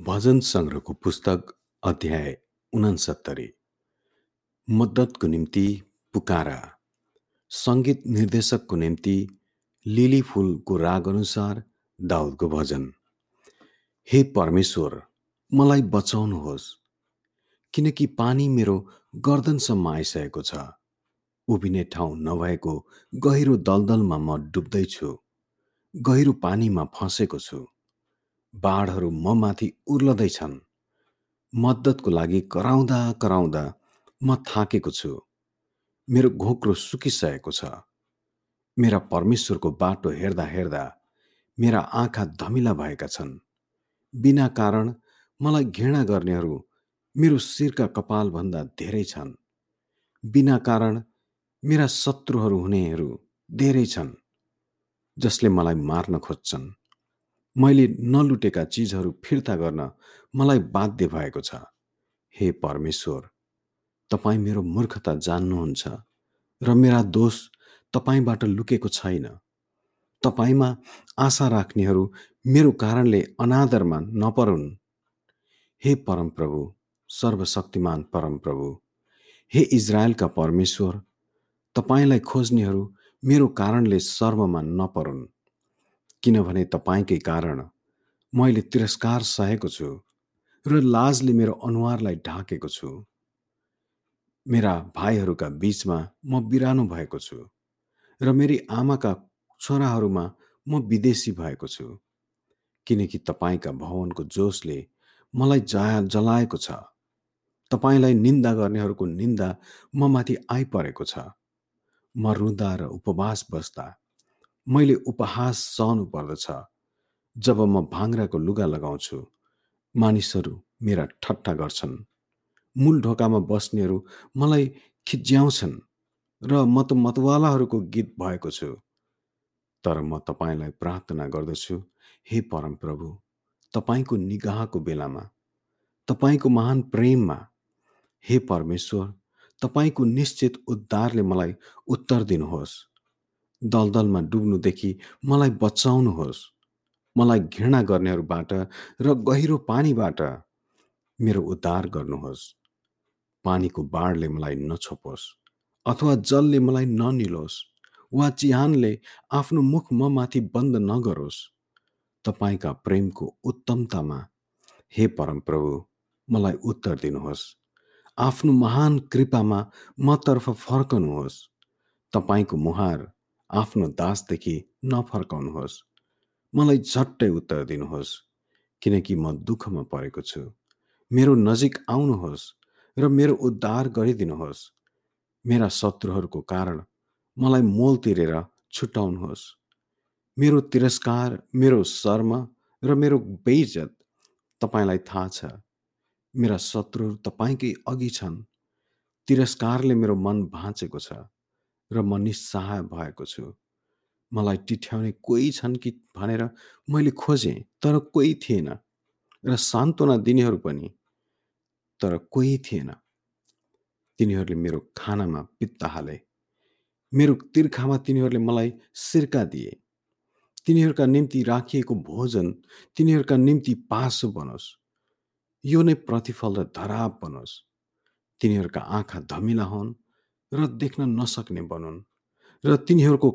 भजन सङ्ग्रहको पुस्तक अध्याय उनसत्तरी। मद्दतको निम्ति पुकारा। सङ्गीत निर्देशकको निम्ति लिली फुलको राग अनुसार दाउदको भजन। हे परमेश्वर मलाई बचाउनुहोस्। किनकि पानी मेरो गर्दनसम्म आइसकेको छ। उभिने ठाउँ नभएको गहिरो दलदलमा म डुब्दैछु। गहिरो पानीमा फँसेको छु। बाढहरू म माथि उर्लदैछन्। मद्दतको लागि कराउँदा कराउँदा म थाकेको छु। मेरो घोक्रो सुकिसकेको छ। मेरा परमेश्वरको बाटो हेर्दा हेर्दा मेरा आँखा धमिला भएका छन्। बिना कारण मलाई घृणा गर्नेहरू मेरो शिरका कपालभन्दा धेरै छन्। बिना कारण मेरा शत्रुहरू हुनेहरू धेरै छन् जसले मलाई मार्न खोज्छन्। मैले नलुटेका चिजहरू फिर्ता गर्न मलाई बाध्य भएको छ। हे परमेश्वर तपाईँ मेरो मूर्खता जान्नुहुन्छ र मेरा दोष तपाईँबाट लुकेको छैन। तपाईँमा आशा राख्नेहरू मेरो कारणले अनादरमा नपरुन्। हे परमप्रभु सर्वशक्तिमान परमप्रभु हे इजरायलका परमेश्वर तपाईँलाई खोज्नेहरू मेरो कारणले सर्वमा नपरुन्। किनभने तपाईँकै कारण मैले तिरस्कार सहेको छु र लाजले मेरो अनुहारलाई ढाकेको छु। मेरा भाइहरूका बीचमा म बिरानो भएको छु र मेरी आमाका छोराहरूमा म विदेशी भएको छु किनकि तपाईँका भवनको जोसले मलाई जया जलाएको छ। तपाईँलाई निन्दा गर्नेहरूको निन्दा म माथि आइपरेको छ। म रुँदा र उपवास बस्दा मैले उपहास सहनु पर्दछ जब म भाङ्राको लुगा लगाउँछु। मानिसहरू मेरा ठट्टा गर्छन्। मूल ढोकामा बस्नेहरू मलाई खिच्याउँछन् र म त मतवालाहरूको गीत भएको छु। तर म तपाईँलाई प्रार्थना गर्दछु हे परमप्रभु तपाईँको निगाहको बेलामा तपाईँको महान प्रेममा हे परमेश्वर तपाईँको निश्चित उद्धारले मलाई उत्तर दिनुहोस्। दलदलमा डुब्नुदेखि मलाई बचाउनुहोस्। मलाई घृणा गर्नेहरूबाट र गहिरो पानीबाट मेरो उद्धार गर्नुहोस्। पानीको बाढले मलाई नछोपोस् अथवा जलले मलाई ननिलोस् वा चिहानले आफ्नो मुख म माथि बन्द नगरोस्। तपाईँका प्रेमको उत्तमतामा हे परमप्रभु मलाई उत्तर दिनुहोस्। आफ्नो महान कृपामा मतर्फ फर्कनुहोस्। तपाईँको मुहार आफ्नो दासदेखि नफर्काउनुहोस्। मलाई झट्टै उत्तर दिनुहोस् किनकि म दुःखमा परेको छु। मेरो नजिक आउनुहोस् र मेरो उद्धार गरिदिनुहोस्। मेरा शत्रुहरूको कारण मलाई मोल तिरेर छुट्याउनुहोस् मेरो तिरस्कार मेरो शर्म र मेरो बेइज्जत तपाईँलाई थाहा छ। मेरा शत्रुहरू तपाईँकै अघि छन्। तिरस्कारले मेरो मन भाँचेको छ। र म निस्सहाय भएको छु। मलाई टिठ्याउने कोही छन् कि भनेर मैले खोजेँ तर कोही थिएन। र सान्त्वना दिनेहरू पनि तर कोही थिएन। तिनीहरूले मेरो खानामा पित्त हाले। मेरो तिर्खामा तिनीहरूले मलाई सिर्का दिए। तिनीहरूका निम्ति राखिएको भोजन तिनीहरूका निम्ति पासो बनोस्। यो नै प्रतिफल र धराप बनोस्। तिनीहरूका आँखा धमिला हुन्। र देख्न नसक्ने बनुन् र तिनीहरूको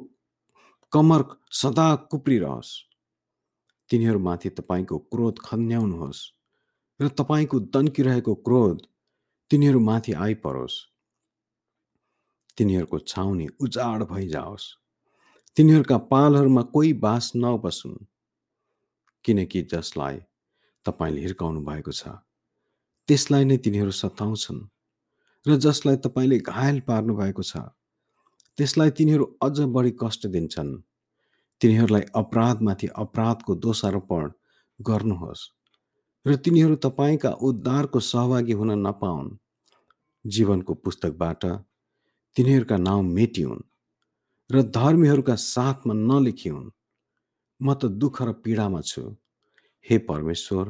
कमर सदा कुप्रिरहोस्। तिनीहरूमाथि तपाईँको क्रोध खन्याउनुहोस् र तपाईँको दन्किरहेको क्रोध तिनीहरूमाथि आइपरोस्। तिनीहरूको छाउनी उजाड भइजाओस्। तिनीहरूका पालहरूमा कोही बास नबसुन्। किनकि जसलाई तपाईँले हिर्काउनु भएको छ त्यसलाई नै तिनीहरू सताउँछन्। र जसलाई तपाईँले घायल पार्नु भएको छ त्यसलाई तिनीहरू अझ बढी कष्ट दिन्छन्। तिनीहरूलाई अपराधमाथि अपराधको दोषारोपण गर्नुहोस् र तिनीहरू तपाईँका उद्धारको सहभागी हुन नपाउन्। जीवनको पुस्तकबाट तिनीहरूका नाउँ मेटिउन् र धर्मीहरूका साथमा नलेखिउन्। म त दुःख र पीडामा छु। हे परमेश्वर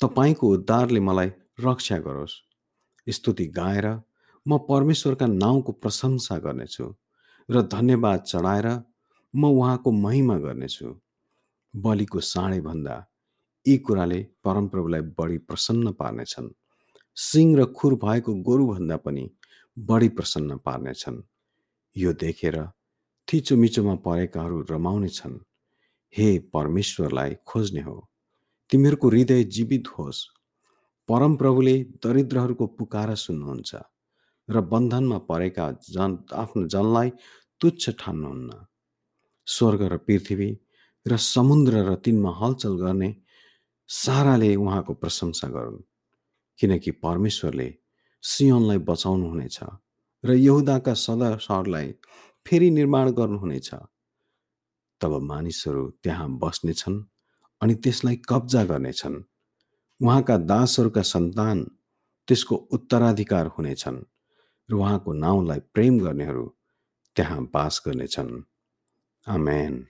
तपाईँको उद्धारले मलाई रक्षा गरोस्। स्तुति गाएर म परमेश्वरका नाउँको प्रशंसा गर्नेछु र धन्यवाद चढाएर म उहाँको महिमा गर्नेछु। बलिको साँडेभन्दा यी कुराले परमप्रभुलाई बढी प्रसन्न पार्नेछन्। सिंह र खुर भएको गोरुभन्दा पनि बढी प्रसन्न पार्नेछन्। यो देखेर थिचोमिचोमा परेकाहरू रमाउने छन् हे परमेश्वरलाई खोज्ने हो। तिमीहरूको हृदय जीवित होस्। परमप्रभुले दरिद्रहरूको पुकारा सुन्नुहुन्छ र बन्धनमा परेका जन आफ्नो जनलाई तुच्छ ठान्नुहुन्न। स्वर्ग र पृथ्वी र समुद्र र तिनमा हलचल गर्ने साराले उहाँको प्रशंसा गरून् किनकि परमेश्वरले सियोनलाई बचाउनुहुनेछ र यहुदाका सदा सहरलाई फेरि निर्माण गर्नुहुनेछ। तब मानिसहरू त्यहाँ बस्नेछन् अनि त्यसलाई कब्जा गर्नेछन्। उहाँका दासहरूका सन्तान त्यसको उत्तराधिकार हुनेछन् र उहाँको नाउँलाई प्रेम गर्नेहरू त्यहाँ बास गर्नेछन्। आमेन।